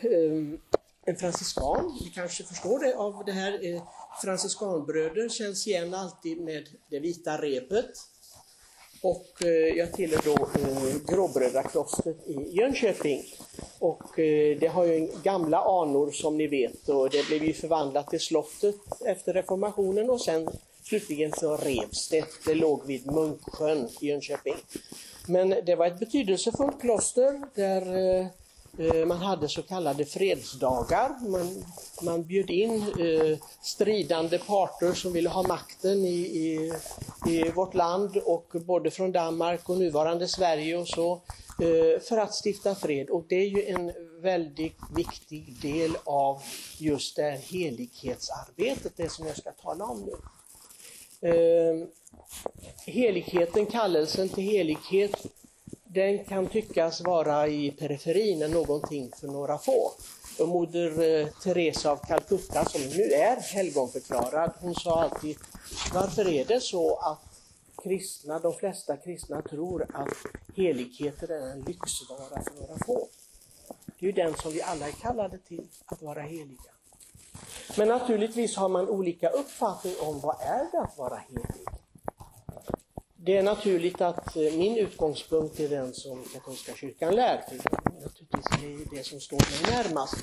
eh, en franciskan, ni kanske förstår det av det här. Eh, franciskanbröder känns igen alltid med det vita repet. Och eh, jag tillhör då eh, Gråbrödraklostret i Jönköping. Och eh, det har ju gamla anor som ni vet och det blev ju förvandlat till slottet efter reformationen och sen slutligen så revs det. Det låg vid Munksjön i Jönköping. Men det var ett betydelsefullt kloster där Eh, man hade så kallade fredsdagar. Man, man bjöd in eh, stridande parter som ville ha makten i, i, i, vårt land och både från Danmark och nuvarande Sverige och så eh, för att stifta fred. Och det är ju en väldigt viktig del av just det här helighetsarbetet, det som jag ska tala om nu. Eh, heligheten, kallelsen till helighet den kan tyckas vara i periferin, någonting för några få. Och moder eh, Teresa av Calcutta, som nu är helgonförklarad, hon sa alltid, varför är det så att kristna, de flesta kristna tror att heligheter är en lyxvara för några få? Det är ju den som vi alla är kallade till, att vara heliga. Men naturligtvis har man olika uppfattning om vad är det att vara helig. Det är naturligt att eh, min utgångspunkt är den som katolska kyrkan lär. Naturligtvis är det det som står mig närmast.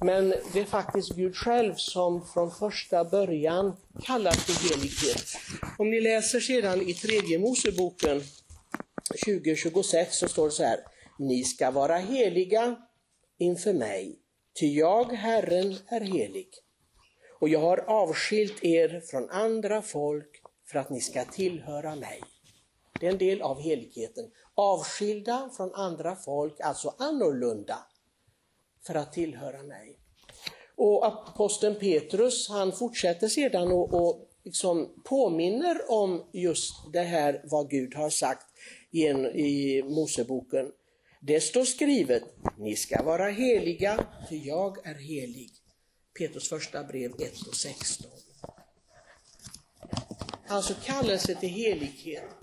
Men det är faktiskt Gud själv som från första början kallar till helighet. Om ni läser sedan i tredje Moseboken 20.26 så står det så här. Ni ska vara heliga inför mig, ty jag, Herren, är helig. Och jag har avskilt er från andra folk för att ni ska tillhöra mig. Det är en del av heligheten. Avskilda från andra folk, alltså annorlunda, för att tillhöra mig. Och aposteln Petrus han fortsätter sedan och, och liksom påminner om just det här vad Gud har sagt i, en, i Moseboken. Det står skrivet, ni ska vara heliga, för jag är helig. Petrus första brev 1 och 16. Alltså kallelse till helighet.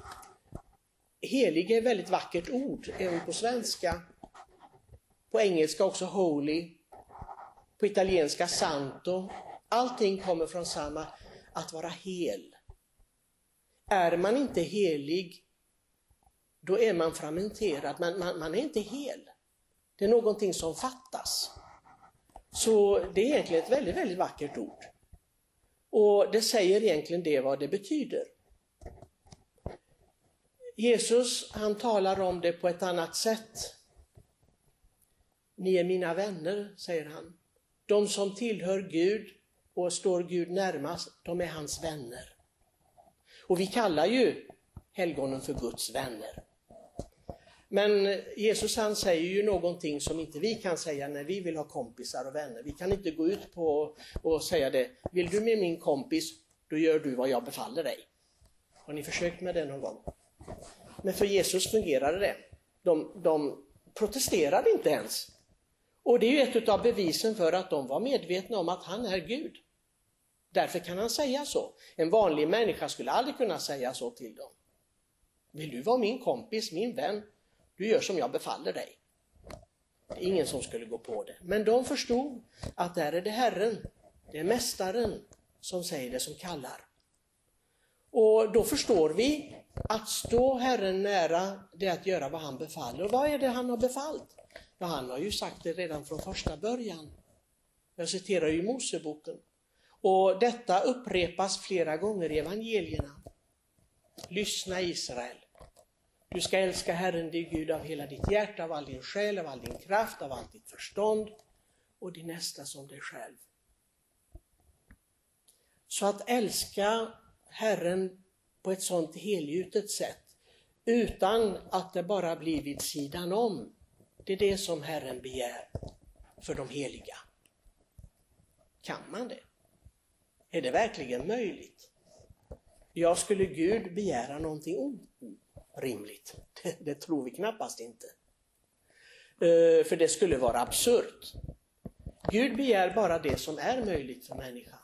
Helig är ett väldigt vackert ord, även på svenska. På engelska också holy. På italienska santo. Allting kommer från samma, att vara hel. Är man inte helig, då är man fragmenterad, man, man, man är inte hel. Det är någonting som fattas. Så det är egentligen ett väldigt, väldigt vackert ord. Och det säger egentligen det vad det betyder. Jesus han talar om det på ett annat sätt. Ni är mina vänner, säger han. De som tillhör Gud och står Gud närmast, de är hans vänner. Och vi kallar ju helgonen för Guds vänner. Men Jesus han säger ju någonting som inte vi kan säga när vi vill ha kompisar och vänner. Vi kan inte gå ut på och säga det, vill du med min kompis, då gör du vad jag befaller dig. Har ni försökt med det någon gång? Men för Jesus fungerade det. De, de protesterade inte ens. Och det är ju ett av bevisen för att de var medvetna om att han är Gud. Därför kan han säga så. En vanlig människa skulle aldrig kunna säga så till dem. Vill du vara min kompis, min vän? Du gör som jag befaller dig. Det är ingen som skulle gå på det. Men de förstod att där är det Herren, det är Mästaren som säger det, som kallar. Och då förstår vi att stå Herren nära, det är att göra vad han befaller. Och vad är det han har befallt? Ja, han har ju sagt det redan från första början. Jag citerar ju Moseboken. Och detta upprepas flera gånger i evangelierna. Lyssna Israel. Du ska älska Herren din Gud av hela ditt hjärta, av all din själ, av all din kraft, av allt ditt förstånd och din nästa som dig själv. Så att älska Herren på ett sådant helgjutet sätt utan att det bara blir vid sidan om. Det är det som Herren begär för de heliga. Kan man det? Är det verkligen möjligt? Ja, skulle Gud begära någonting orimligt? Det, det tror vi knappast inte. Eh, för det skulle vara absurt. Gud begär bara det som är möjligt för människan.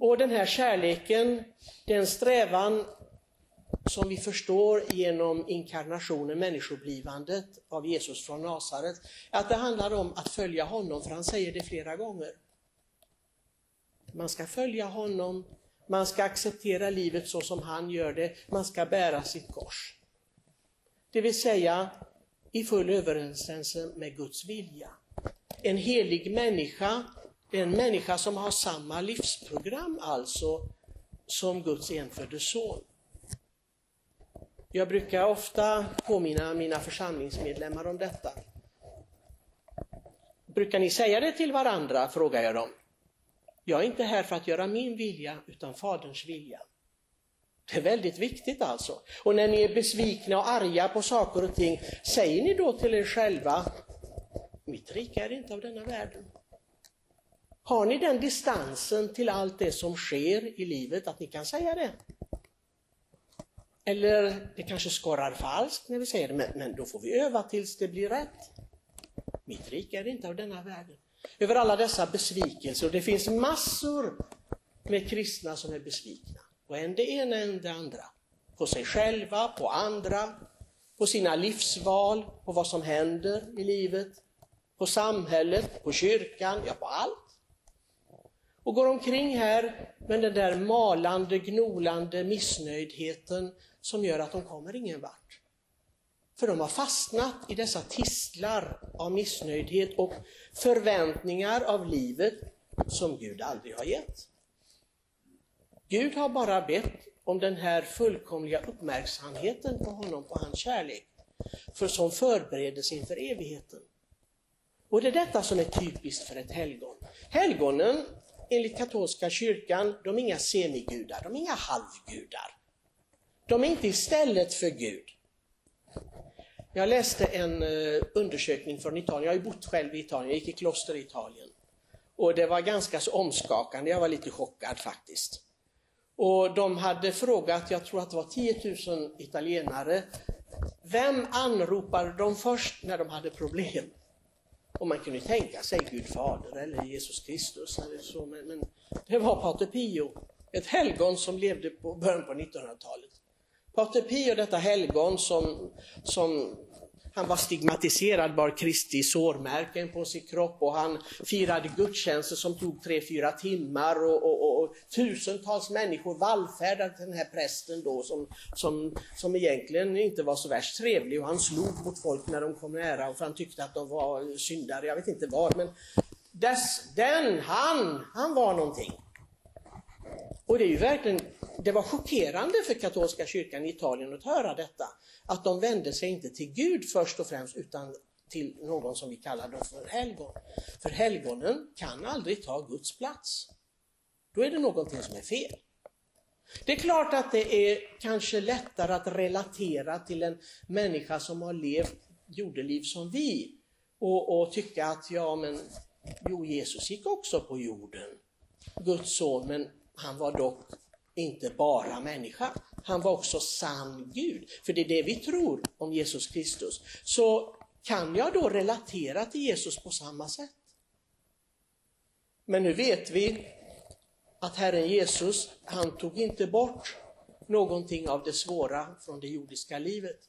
Och den här kärleken, den strävan som vi förstår genom inkarnationen, människoblivandet av Jesus från Nasaret, att det handlar om att följa honom, för han säger det flera gånger. Man ska följa honom, man ska acceptera livet så som han gör det, man ska bära sitt kors. Det vill säga i full överensstämmelse med Guds vilja. En helig människa, en människa som har samma livsprogram alltså som Guds enfödde son. Jag brukar ofta påminna mina församlingsmedlemmar om detta. Brukar ni säga det till varandra, frågar jag dem. Jag är inte här för att göra min vilja, utan Faderns vilja. Det är väldigt viktigt alltså. Och när ni är besvikna och arga på saker och ting, säger ni då till er själva, mitt rike är inte av denna världen. Har ni den distansen till allt det som sker i livet att ni kan säga det? Eller det kanske skorrar falskt när vi säger det, men, men då får vi öva tills det blir rätt. Mitt rike är inte av denna världen. Över alla dessa besvikelser, och det finns massor med kristna som är besvikna. Och än det ena än det andra. På sig själva, på andra, på sina livsval, på vad som händer i livet, på samhället, på kyrkan, ja på allt. Och går omkring här med den där malande, gnolande missnöjdheten som gör att de kommer ingen vart. För de har fastnat i dessa tistlar av missnöjdhet och förväntningar av livet som Gud aldrig har gett. Gud har bara bett om den här fullkomliga uppmärksamheten på honom, på hans kärlek, för som förberedelse inför evigheten. Och det är detta som är typiskt för ett helgon. Helgonen, enligt katolska kyrkan, de är inga semigudar, de är inga halvgudar. De är inte istället för Gud. Jag läste en eh, undersökning från Italien, jag har ju bott själv i Italien, jag gick i kloster i Italien. Och det var ganska så omskakande, jag var lite chockad faktiskt. Och de hade frågat, jag tror att det var 10 000 italienare, vem anropade de först när de hade problem? Och man kunde tänka sig Gud fader eller Jesus Kristus eller så, men, men det var Pater Pio, ett helgon som levde på början på 1900-talet. Pater Pio, detta helgon som, som han var stigmatiserad, bar Kristi sårmärken på sin kropp och han firade gudstjänster som tog tre, fyra timmar och, och, och, tusentals människor vallfärdade till den här prästen då som, som, som egentligen inte var så värst trevlig och han slog mot folk när de kom nära och för han tyckte att de var syndare, jag vet inte vad. Men dess, den, han, han var någonting. Och det är ju verkligen, det var chockerande för katolska kyrkan i Italien att höra detta. Att de vände sig inte till Gud först och främst utan till någon som vi kallar då för helgon. För helgonen kan aldrig ta Guds plats. Då är det någonting som är fel. Det är klart att det är kanske lättare att relatera till en människa som har levt jordeliv som vi och, och tycka att ja men jo Jesus gick också på jorden, Guds son, men han var dock inte bara människa, han var också sann Gud. För det är det vi tror om Jesus Kristus. Så kan jag då relatera till Jesus på samma sätt? Men nu vet vi att Herren Jesus, han tog inte bort någonting av det svåra från det jordiska livet.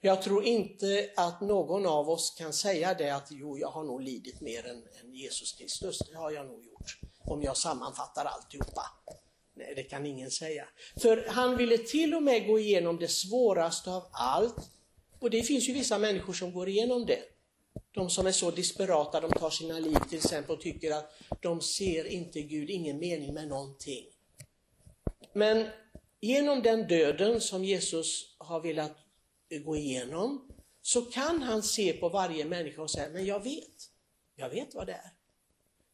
Jag tror inte att någon av oss kan säga det att jo, jag har nog lidit mer än, än Jesus Kristus. Det har jag nog gjort, om jag sammanfattar alltihopa. Nej, det kan ingen säga. För han ville till och med gå igenom det svåraste av allt. Och det finns ju vissa människor som går igenom det. De som är så desperata, de tar sina liv till exempel och tycker att de ser inte Gud, ingen mening med någonting. Men genom den döden som Jesus har velat gå igenom så kan han se på varje människa och säga, men jag vet, jag vet vad det är.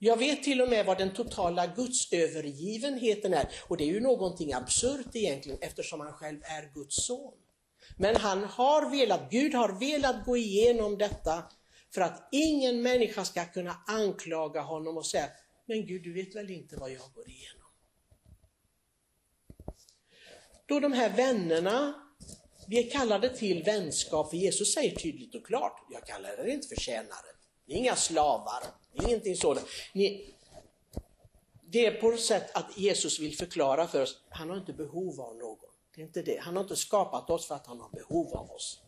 Jag vet till och med vad den totala gudsövergivenheten är. Och det är ju någonting absurt egentligen eftersom han själv är Guds son. Men han har velat, Gud har velat gå igenom detta för att ingen människa ska kunna anklaga honom och säga, men Gud du vet väl inte vad jag går igenom. Då de här vännerna, vi är kallade till vänskap, för Jesus säger tydligt och klart, jag kallar er inte för tjänare, ni är inga slavar, Ingenting sådant. Ni, det är på ett sätt att Jesus vill förklara för oss, han har inte behov av någon. Det är inte det. Han har inte skapat oss för att han har behov av oss.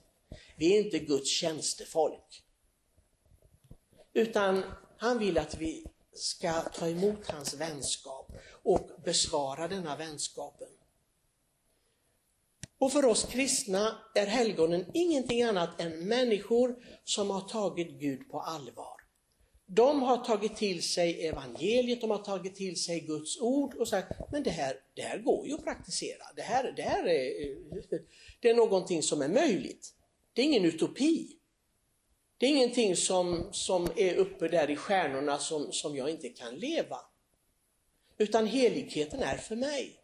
Vi är inte Guds tjänstefolk. Utan han vill att vi ska ta emot hans vänskap och besvara denna vänskapen. Och för oss kristna är helgonen ingenting annat än människor som har tagit Gud på allvar. De har tagit till sig evangeliet, de har tagit till sig Guds ord och sagt, men det här, det här går ju att praktisera. Det här, det här är, eh, det är någonting som är möjligt. Det är ingen utopi. Det är ingenting som, som är uppe där i stjärnorna som, som jag inte kan leva. Utan heligheten är för mig.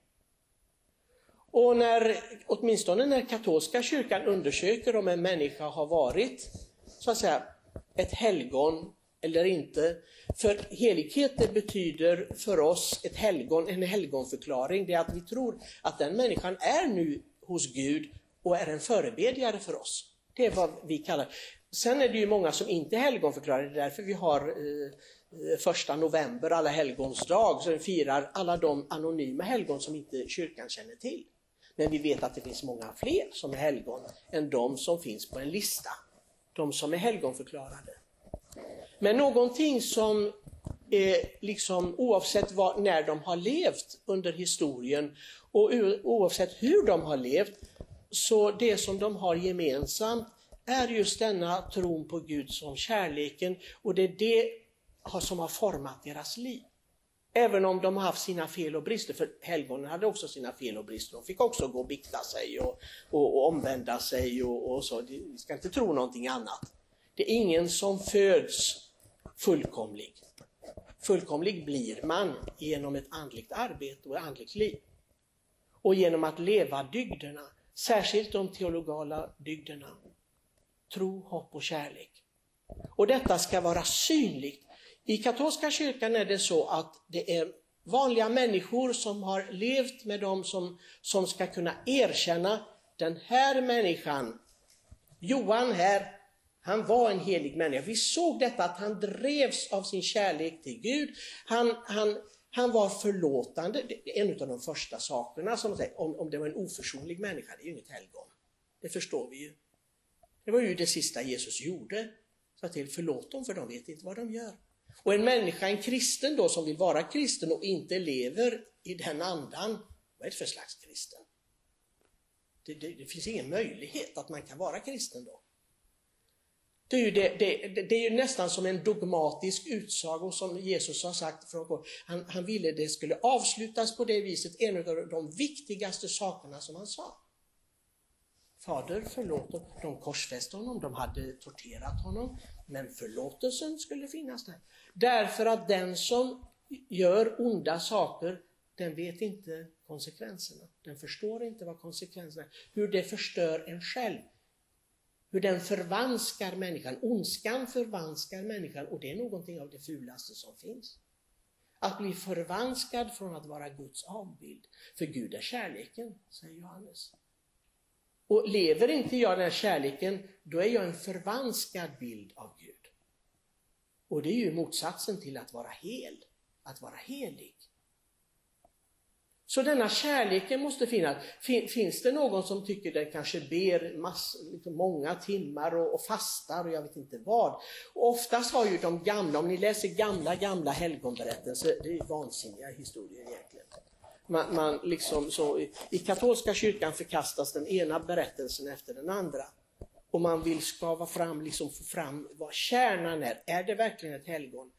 Och när, åtminstone när katolska kyrkan undersöker om en människa har varit så att säga ett helgon eller inte. För helighet betyder för oss ett helgon, en helgonförklaring. Det är att vi tror att den människan är nu hos Gud och är en förebedjare för oss. Det är vad vi kallar Sen är det ju många som inte är helgonförklarade, det är därför vi har eh, eh första november, alla helgons dag, så vi firar alla de anonyma helgon som inte kyrkan känner till. Men vi vet att det finns många fler som är helgon än de som finns på en lista. De som är helgonförklarade. Men någonting som är liksom oavsett vad, när de har levt under historien och oavsett hur de har levt, så det som de har gemensamt är just denna tron på Gud som kärleken och det är det som har format deras liv. Även om de har haft sina fel och brister, för helgonen hade också sina fel och brister. De fick också gå och bikta sig och, och, och omvända sig och, och så. Vi ska inte tro någonting annat. Det är ingen som föds fullkomlig. Fullkomlig blir man genom ett andligt arbete och ett andligt liv. Och genom att leva dygderna, särskilt de teologala dygderna. Tro, hopp och kärlek. Och detta ska vara synligt. I katolska kyrkan är det så att det är vanliga människor som har levt med dem som, som ska kunna erkänna den här människan, Johan här, han var en helig människa. Vi såg detta att han drevs av sin kärlek till Gud. Han, han, han var förlåtande. Det är en av de första sakerna som säger, om, om det var en oförsonlig människa, det är ju inget helgon. Det förstår vi ju. Det var ju det sista Jesus gjorde. Sa till, förlåt dem för de vet inte vad de gör. Och en människa, en kristen då som vill vara kristen och inte lever i den andan, vad är det för slags kristen? Det, det, det finns ingen möjlighet att man kan vara kristen då. Det är, ju det, det, det är ju nästan som en dogmatisk utsago som Jesus har sagt. Från, han, han ville det skulle avslutas på det viset, en av de viktigaste sakerna som han sa. Fader förlåt dem, de korsfäste honom, de hade torterat honom, men förlåtelsen skulle finnas där. Därför att den som gör onda saker, den vet inte konsekvenserna. Den förstår inte vad konsekvenserna är, hur det förstör en själv hur den förvanskar människan. Ondskan förvanskar människan och det är någonting av det fulaste som finns. Att bli förvanskad från att vara Guds avbild. För Gud är kärleken, säger Johannes. Och lever inte jag den kärleken, då är jag en förvanskad bild av Gud. Och det är ju motsatsen till att vara hel, att vara helig. Så denna kärleken måste finnas. Finns det någon som tycker den kanske ber mass, liksom många timmar och, och fastar och jag vet inte vad. Och oftast har ju de gamla, om ni läser gamla, gamla helgonberättelser, det är vansinniga historier egentligen. Man, man liksom så, I katolska kyrkan förkastas den ena berättelsen efter den andra. Och man vill skava fram, liksom få fram vad kärnan är. Är det verkligen ett helgon?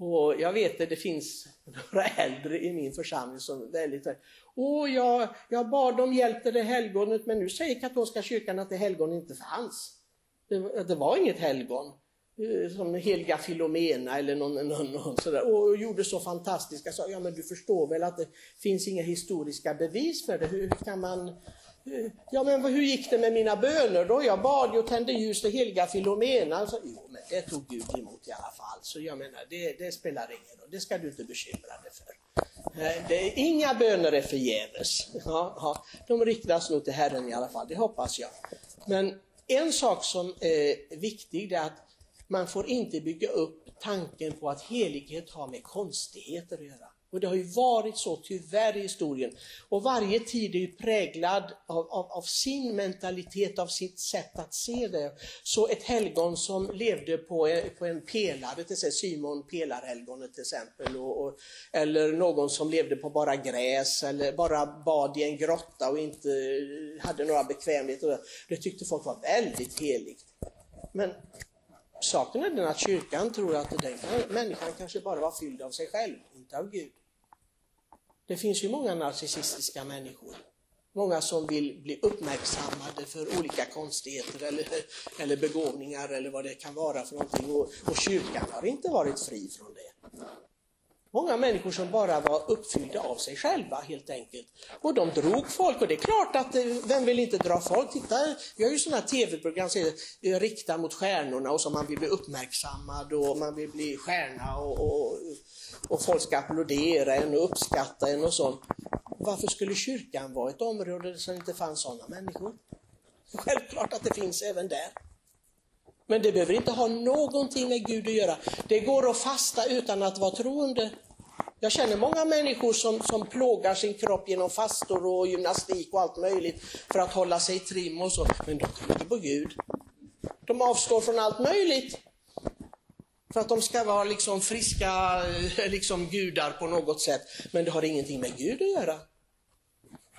Och jag vet att det finns några äldre i min församling som väldigt Åh, jag, jag bad om hjälp till det helgonet men nu säger katolska kyrkan att det helgon inte fanns. Det, det var inget helgon. Eh, som heliga Filomena eller någon, någon, någon sådär. Och gjorde så fantastiska saker. Ja men du förstår väl att det finns inga historiska bevis för det. Hur kan man Ja men hur gick det med mina böner då? Jag bad ju och tände ljus för heliga Filomena. Alltså, jo men det tog Gud emot i alla fall. Så jag menar, det, det spelar ingen roll. Det ska du inte bekymra dig för. Det är, inga böner är förgäves. Ja, ja, de riktas nog till Herren i alla fall, det hoppas jag. Men en sak som är viktig är att man får inte bygga upp tanken på att helighet har med konstigheter att göra. Och det har ju varit så tyvärr i historien. Och varje tid är ju präglad av, av, av, sin mentalitet, av sitt sätt att se det. Så ett helgon som levde på en, på en pelare, till exempel Simon pelarhelgonet till exempel, och, och, eller någon som levde på bara gräs eller bara bad i en grotta och inte hade några bekvämligheter. Det tyckte folk var väldigt heligt. Men saken är den att kyrkan tror att den människan kanske bara var fylld av sig själv, inte av Gud. Det finns ju många narcissistiska människor. Många som vill bli uppmärksammade för olika konstigheter eller, eller begåvningar eller vad det kan vara för någonting. Och, och kyrkan har inte varit fri från det. Många människor som bara var uppfyllda av sig själva helt enkelt. Och de drog folk och det är klart att eh, vem vill inte dra folk? Titta, vi har ju sådana tv-program som är eh, riktade mot stjärnorna och som man vill bli uppmärksammad och man vill bli stjärna och, och, och folk ska applådera en och uppskatta en och sånt. Varför skulle kyrkan vara ett område där det inte fanns sådana människor? Självklart att det finns även där. Men det behöver inte ha någonting med Gud att göra. Det går att fasta utan att vara troende. Jag känner många människor som, som plågar sin kropp genom fastor och gymnastik och allt möjligt för att hålla sig i trim och så, men de tror inte på Gud. De avstår från allt möjligt för att de ska vara liksom friska liksom gudar på något sätt, men det har ingenting med Gud att göra.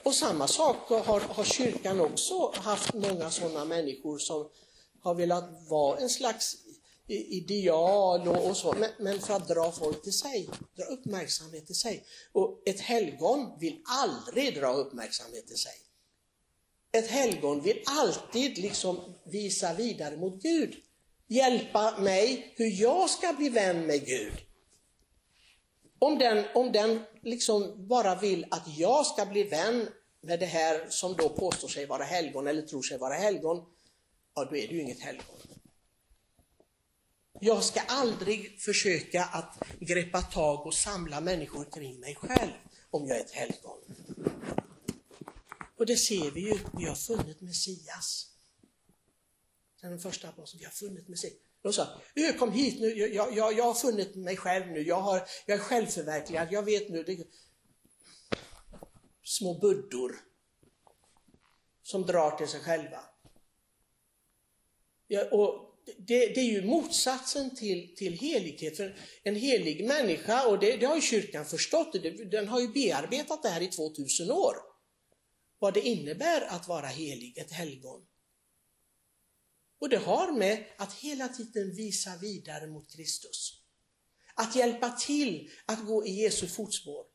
Och samma sak har, har kyrkan också haft många sådana människor som har velat vara en slags ideal och, och så, men, men, för att dra folk till sig, dra uppmärksamhet till sig. Och ett helgon vill aldrig dra uppmärksamhet till sig. Ett helgon vill alltid liksom visa vidare mot Gud. Hjälpa mig hur jag ska bli vän med Gud. Om den, om den liksom bara vill att jag ska bli vän med det här som då påstår sig vara helgon eller tror sig vara helgon, ja då är det ju inget helgon. Jag ska aldrig försöka att greppa tag och samla människor kring mig själv om jag är ett helgon. Och det ser vi ju, vi har funnit Messias. Den första aposteln, vi har funnit Messias. De sa, kom hit nu, jag, jag, jag har funnit mig själv nu, jag, har, jag är självförverkligad, jag vet nu. Det... Små buddor som drar till sig själva. Ja, och det, det, är ju motsatsen till, till helighet. För en helig människa, och det, det har ju kyrkan förstått, den har ju bearbetat det här i 2000 år. Vad det innebär att vara helig, ett helgon. Och det har med att hela tiden visa vidare mot Kristus. Att hjälpa till att gå i Jesu fotspår.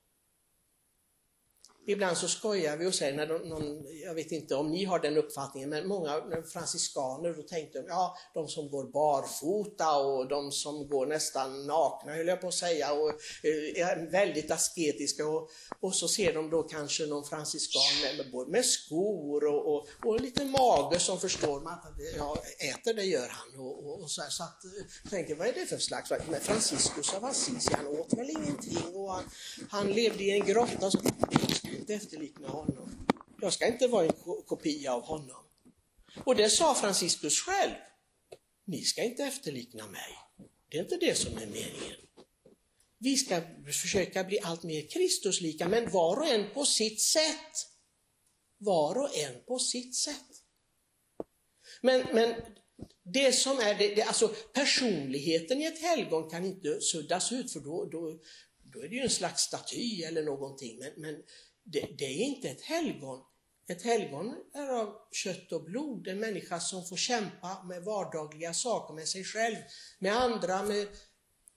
Ibland så skojar vi och säger, när någon, jag vet inte om ni har den uppfattningen, men många franciskaner då tänkte de, ja, de som går barfota och de som går nästan nakna höll jag på att säga och eh, är väldigt asketiska och, och så ser de då kanske någon franciskan med, med skor och, och, och lite mage som förstår man att ja, äter det gör han. Och, och, och så, här, så att, eh, tänker, vad är det för slags, men Franciscus av Assisi han åt väl ingenting och han, han levde i en grotta. Så, inte efterlikna honom. Jag ska inte vara en kopia av honom. Och det sa Franciscus själv. Ni ska inte efterlikna mig. Det är inte det som är meningen. Vi ska försöka bli allt mer Kristuslika, men var och en på sitt sätt. Var och en på sitt sätt. Men, men det som är det, det, alltså personligheten i ett helgon kan inte suddas ut för då, då, då är det ju en slags staty eller någonting. Men, men det, det är inte ett helgon. Ett helgon är av kött och blod, en människa som får kämpa med vardagliga saker, med sig själv, med andra. Med...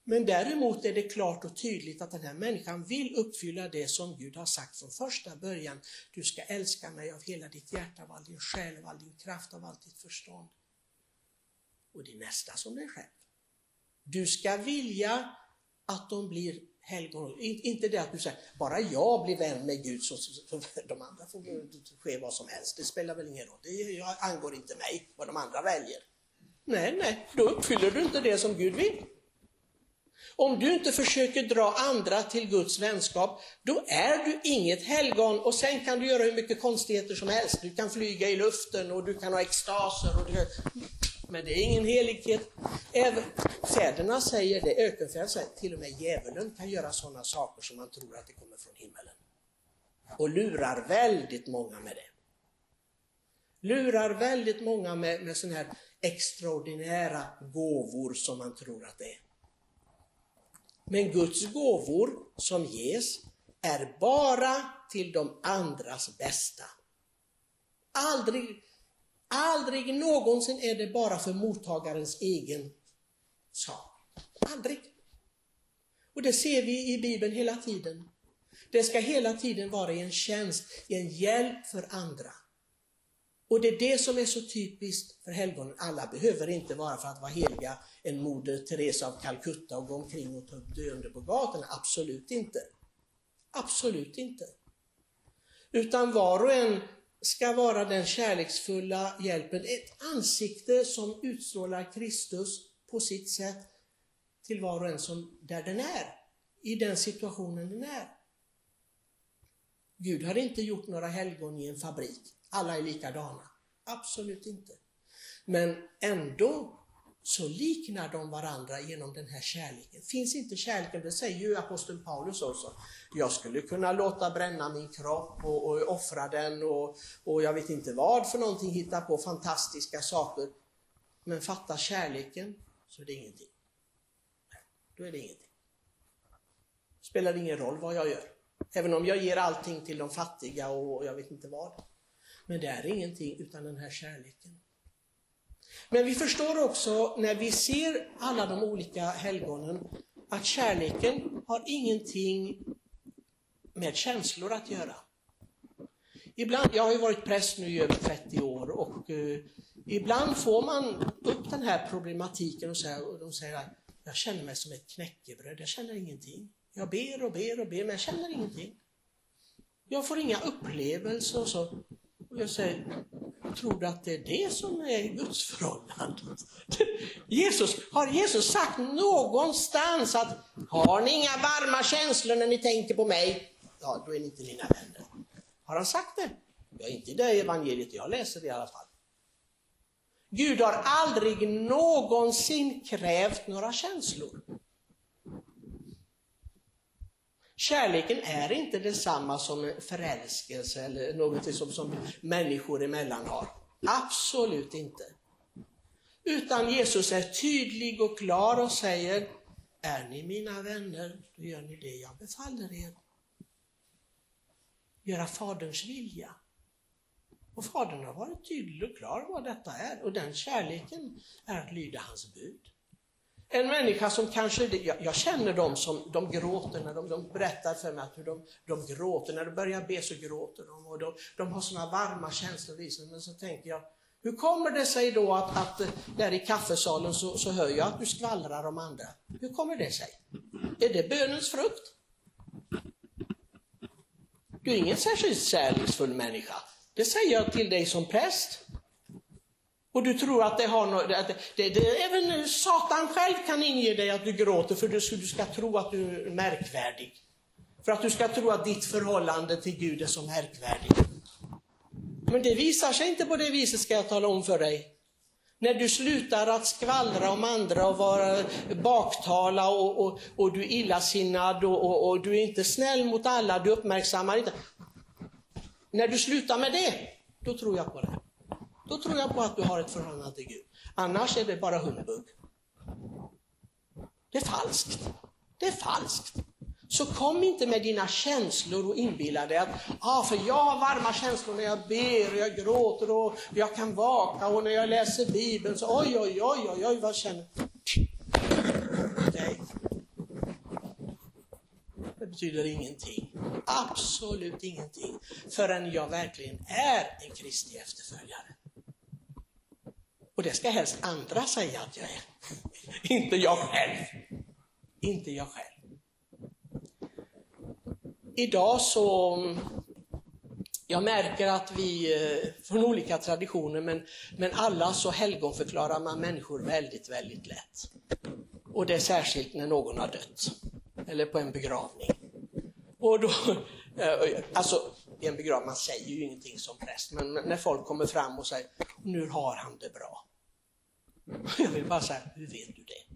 Men däremot är det klart och tydligt att den här människan vill uppfylla det som Gud har sagt från första början. Du ska älska mig av hela ditt hjärta, av all din själ, av all din kraft, av allt ditt förstånd. Och det är nästa som dig själv. Du ska vilja att de blir helgon. Inte det att du säger, bara jag blir vän med Gud så, så, så de andra får ske vad som helst. Det spelar väl ingen roll. Det angår inte mig vad de andra väljer. Nej, nej, då uppfyller du inte det som Gud vill. Om du inte försöker dra andra till Guds vänskap, då är du inget helgon och sen kan du göra hur mycket konstigheter som helst. Du kan flyga i luften och du kan ha extaser. Och du... Men det är ingen helighet. Även fäderna säger det, ökenfäderna säger till och med djävulen kan göra sådana saker som man tror att det kommer från himmelen. Och lurar väldigt många med det. Lurar väldigt många med, med sådana här extraordinära gåvor som man tror att det är. Men Guds gåvor som ges är bara till de andras bästa. Aldrig, aldrig någonsin är det bara för mottagarens egen sak. Aldrig. Och det ser vi i Bibeln hela tiden. Det ska hela tiden vara i en tjänst, i en hjälp för andra. Och det är det som är så typiskt för helgonen. Alla behöver inte vara för att vara heliga en moder Teresa av Calcutta och gå omkring och ta upp döende på gatorna. Absolut inte. Absolut inte. Utan var och en ska vara den kärleksfulla hjälpen, ett ansikte som utstrålar Kristus på sitt sätt till var och en som där den är, i den situationen den är. Gud har inte gjort några helgon i en fabrik, alla är likadana. Absolut inte. Men ändå så liknar de varandra genom den här kärleken. Finns inte kärleken, det säger ju aposteln Paulus också. Jag skulle kunna låta bränna min kropp och, och offra den och, och jag vet inte vad för någonting, hitta på fantastiska saker. Men fatta kärleken så är det ingenting. Då är det ingenting. Spelar ingen roll vad jag gör. Även om jag ger allting till de fattiga och jag vet inte vad. Men det är ingenting utan den här kärleken. Men vi förstår också när vi ser alla de olika helgonen att kärleken har ingenting med känslor att göra. Ibland, jag har ju varit präst nu i över 30 år och uh, ibland får man upp den här problematiken och, säger, och de säger att jag känner mig som ett knäckebröd, jag känner ingenting. Jag ber och ber och ber men jag känner ingenting. Jag får inga upplevelser och så. Och jag säger, Tror du att det är det som är Guds förhållande? Jesus, har Jesus sagt någonstans att har ni inga varma känslor när ni tänker på mig? Ja, då är ni inte mina vänner. Har han sagt det? Ja, inte i det evangeliet jag läser i alla fall. Gud har aldrig någonsin krävt några känslor. Kärleken är inte detsamma som förälskelse eller något som, som människor emellan har. Absolut inte. Utan Jesus är tydlig och klar och säger, är ni mina vänner, då gör ni det jag befaller er. Göra Faderns vilja. Och Fadern har varit tydlig och klar vad detta är och den kärleken är att lyda hans bud. En människa som kanske, jag, jag känner dem som de gråter när de, de berättar för mig att hur de, de gråter, när de börjar be så gråter de och de, de har sådana varma känslor i sig. Men så tänker jag, hur kommer det sig då att, att där i kaffesalen så, så hör jag att du skvallrar om andra? Hur kommer det sig? Är det bönens frukt? Du är ingen särskilt kärleksfull människa. Det säger jag till dig som präst. Och du tror att det har något, det, det, det, även Satan själv kan inge dig att du gråter för du, du ska tro att du är märkvärdig. För att du ska tro att ditt förhållande till Gud är så märkvärdigt. Men det visar sig inte på det viset ska jag tala om för dig. När du slutar att skvallra om andra och vara baktala och, och, och du är illasinnad och, och, och du är inte snäll mot alla, du uppmärksammar inte. När du slutar med det, då tror jag på det. Då tror jag på att du har ett förhållande till Gud. Annars är det bara humbug. Det är falskt. Det är falskt. Så kom inte med dina känslor och inbilla dig att ah, för jag har varma känslor när jag ber och jag gråter och jag kan vaka och när jag läser Bibeln så oj, oj, oj, oj, oj vad känner Nej. Det betyder ingenting. Absolut ingenting. Förrän jag verkligen är en Kristi efterföljare. Och det ska helst andra säga att jag är. Inte jag själv. Inte jag själv. Idag så, jag märker att vi eh, från olika traditioner, men, men alla så helgonförklarar man människor väldigt, väldigt lätt. Och det är särskilt när någon har dött. Eller på en begravning. Och då, eh, eh, alltså, i en begravning, man säger ju ingenting som präst, men när folk kommer fram och säger, nu har han det bra. Jag vill bara säga, hur vet du det?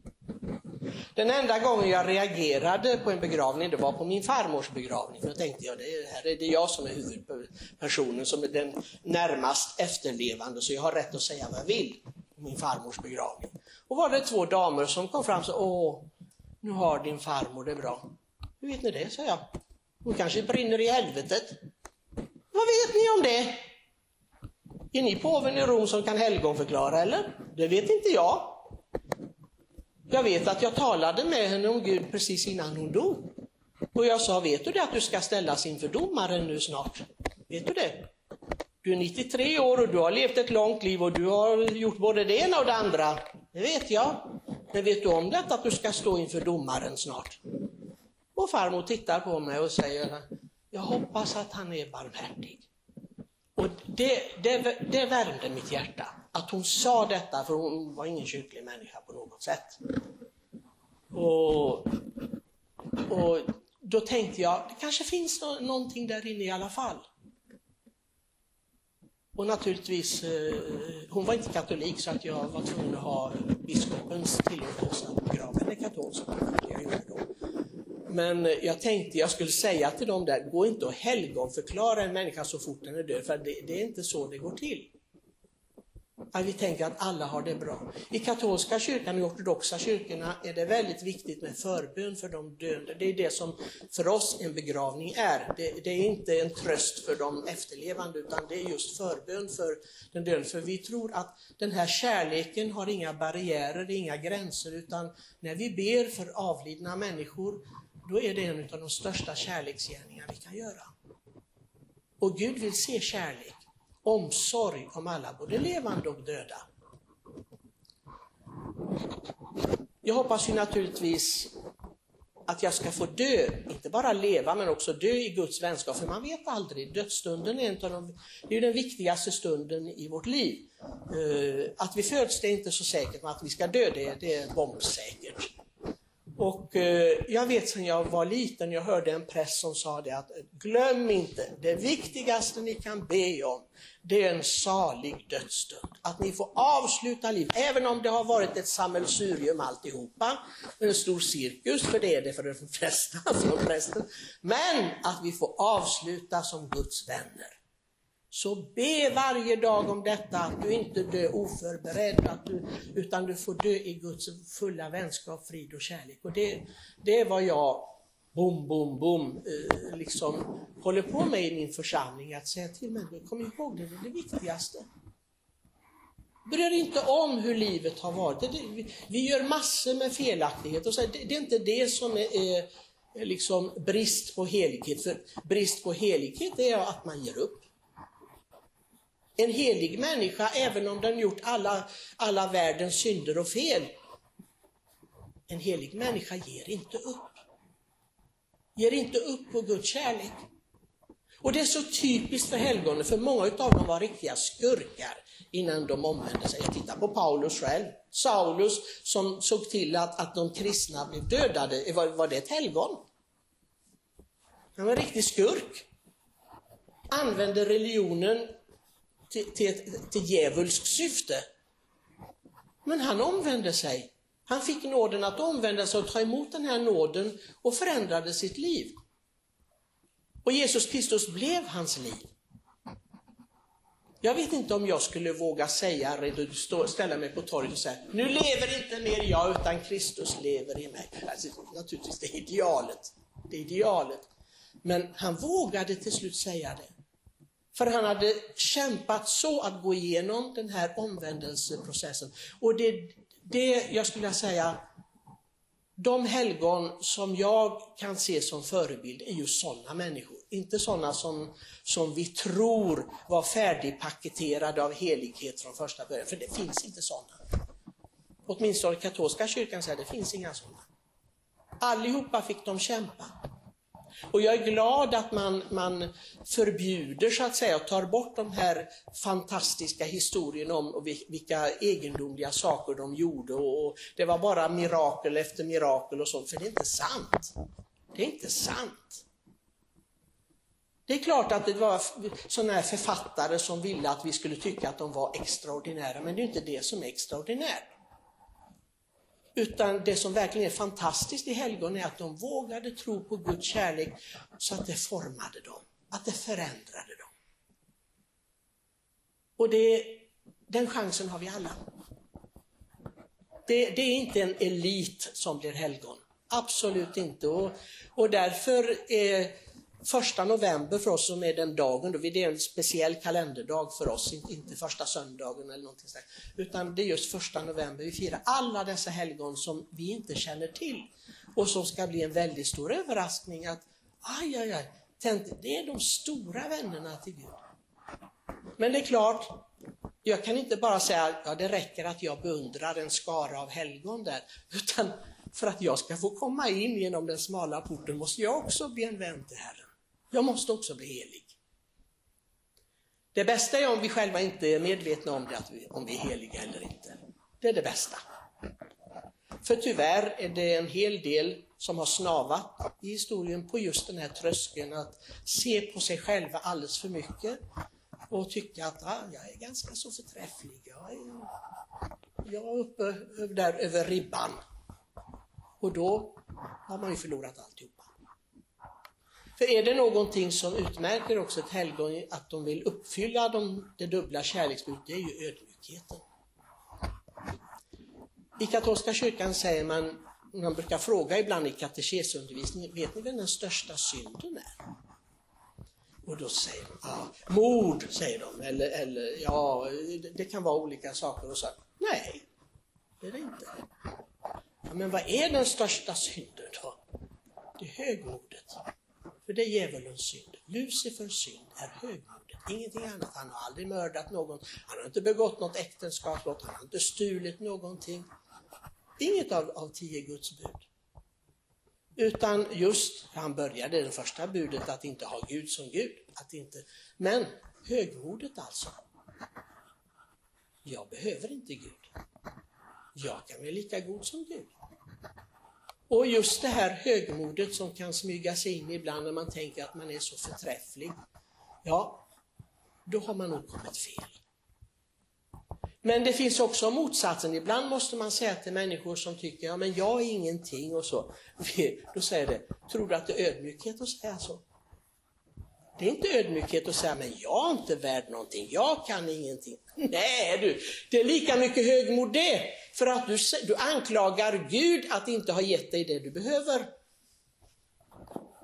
Den enda gången jag reagerade på en begravning, det var på min farmors begravning. Då tänkte jag, det här är det jag som är huvudpersonen, som är den närmast efterlevande, så jag har rätt att säga vad jag vill på min farmors begravning. Och var det två damer som kom fram och sa, åh, nu har din farmor det bra. Hur vet ni det, sa jag. Hon kanske brinner i helvetet. Vad vet ni om det? Är ni påven i Rom som kan helgonförklara eller? Det vet inte jag. Jag vet att jag talade med henne om Gud precis innan hon dog. Och jag sa, vet du det att du ska ställas inför domaren nu snart? Vet du det? Du är 93 år och du har levt ett långt liv och du har gjort både det ena och det andra. Det vet jag. Men vet du om detta att du ska stå inför domaren snart? Och farmor tittar på mig och säger, jag hoppas att han är barmhärtig. Och det, det, det värmde mitt hjärta, att hon sa detta, för hon var ingen kyrklig människa på något sätt. Och, och då tänkte jag, det kanske finns någonting där inne i alla fall. Och naturligtvis, eh, hon var inte katolik så att jag var tvungen att ha biskopens tillåtelse att begrava henne katolskt. Jag gjorde då. Men jag tänkte jag skulle säga till dem där, gå inte och helgonförklara en människa så fort den är död, för det, det är inte så det går till. Att vi tänker att alla har det bra. I katolska kyrkan och ortodoxa kyrkorna är det väldigt viktigt med förbön för de döende. Det är det som för oss en begravning är. Det, det, är inte en tröst för de efterlevande utan det är just förbön för den döende. För vi tror att den här kärleken har inga barriärer, inga gränser utan när vi ber för avlidna människor då är det en av de största kärleksgärningar vi kan göra. Och Gud vill se kärlek, omsorg om alla, både levande och döda. Jag hoppas ju naturligtvis att jag ska få dö, inte bara leva men också dö i Guds vänskap, för man vet aldrig. Dödsstunden är, en av de, det är den viktigaste stunden i vårt liv. Eh, att vi föds det är inte så säkert, men att vi ska dö det, det är bombsäkert. Och eh, jag vet sen jag var liten, jag hörde en präst som sa det att glöm inte, det viktigaste ni kan be om, det är en salig dödsstund. Att ni får avsluta livet, även om det har varit ett sammelsurium alltihopa, en stor cirkus, för det är det för de flesta, som prästen. Men att vi får avsluta som Guds vänner. Så be varje dag om detta, att du inte dör oförberedd, att du, utan du får dö i Guds fulla vänskap, frid och kärlek. Och det, det är vad jag, bom, bom, bom, eh, liksom håller på med i min församling, att säga till människor, kom ihåg det, det är det viktigaste. Bry er inte om hur livet har varit. Det, det, vi gör massor med felaktigheter, och så, det, det är inte det som är, är liksom brist på helighet. För brist på helighet är att man ger upp. En helig människa, även om den gjort alla, alla världens synder och fel, en helig människa ger inte upp. Ger inte upp på Guds kärlek. Och det är så typiskt för helgonen, för många av dem var riktiga skurkar innan de omvände sig. Jag tittar på Paulus själv. Saulus som såg till att, att de kristna blev dödade, var, var det ett helgon? Han var en riktig skurk. Använde religionen till, till, till djävulskt syfte. Men han omvände sig. Han fick nåden att omvända sig och ta emot den här nåden och förändrade sitt liv. Och Jesus Kristus blev hans liv. Jag vet inte om jag skulle våga säga, ställa mig på torget och säga, nu lever inte mer jag utan Kristus lever i mig. Alltså, naturligtvis, det är idealet. Det är idealet. Men han vågade till slut säga det. För han hade kämpat så att gå igenom den här omvändelseprocessen. Och det, det jag skulle säga, de helgon som jag kan se som förebild är just sådana människor. Inte sådana som, som vi tror var färdigpaketerade av helighet från första början, för det finns inte sådana. Åtminstone katolska kyrkan säger att det finns inga sådana. Allihopa fick de kämpa. Och jag är glad att man, man förbjuder så att säga och tar bort de här fantastiska historierna om vilka egendomliga saker de gjorde och det var bara mirakel efter mirakel och sånt, för det är inte sant. Det är inte sant. Det är klart att det var sådana här författare som ville att vi skulle tycka att de var extraordinära, men det är inte det som är extraordinärt. Utan det som verkligen är fantastiskt i helgon är att de vågade tro på Guds kärlek så att det formade dem, att det förändrade dem. Och det, den chansen har vi alla. Det, det, är inte en elit som blir helgon. Absolut inte. Och, och därför är första november för oss som är den dagen, då, det är en speciell kalenderdag för oss, inte första söndagen eller någonting sånt. Utan det är just första november vi firar alla dessa helgon som vi inte känner till. Och som ska bli en väldigt stor överraskning att, aj, aj, aj, det är de stora vännerna till Gud. Men det är klart, jag kan inte bara säga att ja, det räcker att jag beundrar en skara av helgon där, utan för att jag ska få komma in genom den smala porten måste jag också bli en vän till Herren. Jag måste också bli helig. Det bästa är om vi själva inte är medvetna om det, att vi, om vi är heliga eller inte. Det är det bästa. För tyvärr är det en hel del som har snavat i historien på just den här tröskeln att se på sig själva alldeles för mycket och tycka att ah, jag är ganska så förträfflig. Jag är, jag är uppe där över ribban. Och då har man ju förlorat alltihop. För är det någonting som utmärker också ett helgon, att de vill uppfylla de, det dubbla kärleksbudet, det är ju ödmjukheten. I katolska kyrkan säger man, man brukar fråga ibland i katekesundervisningen, vet ni vem den största synden är? Och då säger de, ja, mord, säger de, eller, eller ja, det kan vara olika saker. Och så, nej, det är det inte. Ja, men vad är den största synden då? Det är högmodet. För det är djävulens synd. Lucifers synd är högmodet, ingenting annat. Han har aldrig mördat någon, han har inte begått något äktenskapsbrott, han har inte stulit någonting. Inget av, av tio Guds bud. Utan just, han började det första budet att inte ha Gud som Gud. Att inte, men högmodet alltså. Jag behöver inte Gud. Jag kan bli lika god som Gud. Och just det här högmodet som kan smyga sig in ibland när man tänker att man är så förträfflig. Ja, då har man nog kommit fel. Men det finns också motsatsen. Ibland måste man säga till människor som tycker, ja men jag är ingenting och så. Då säger det, tror du att det är ödmjukhet att säga så? Det är inte ödmjukhet att säga, men jag är inte värd någonting, jag kan ingenting. Nej du, det är lika mycket högmod det. För att du, du anklagar Gud att inte ha gett dig det du behöver.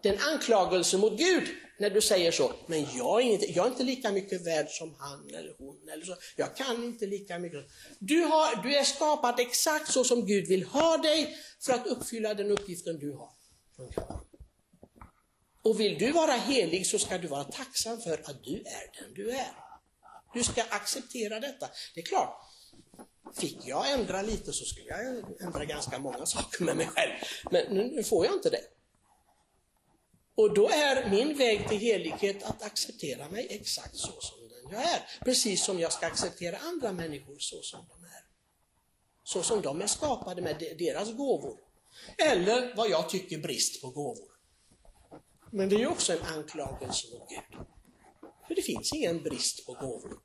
Det är en anklagelse mot Gud när du säger så. Men jag är, inte, jag är inte lika mycket värd som han eller hon. Eller så. Jag kan inte lika mycket. Du, har, du är skapad exakt så som Gud vill ha dig för att uppfylla den uppgiften du har. Och vill du vara helig så ska du vara tacksam för att du är den du är. Du ska acceptera detta. Det är klart, fick jag ändra lite så skulle jag ändra ganska många saker med mig själv. Men nu får jag inte det. Och då är min väg till helighet att acceptera mig exakt så som den jag är. Precis som jag ska acceptera andra människor så som de är. Så som de är skapade med deras gåvor. Eller vad jag tycker brist på gåvor. Men det är ju också en anklagelse mot Gud. För det finns ingen brist på gåvor.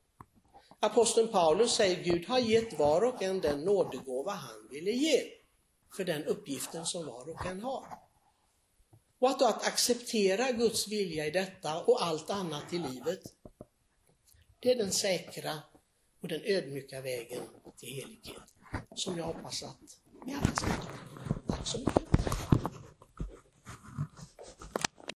Aposteln Paulus säger Gud har gett var och en den nådegåva han ville ge för den uppgiften som var och en har. Och att, då att acceptera Guds vilja i detta och allt annat i livet, det är den säkra och den ödmjuka vägen till helighet som jag hoppas att ni alla ska ta. Tack så mycket.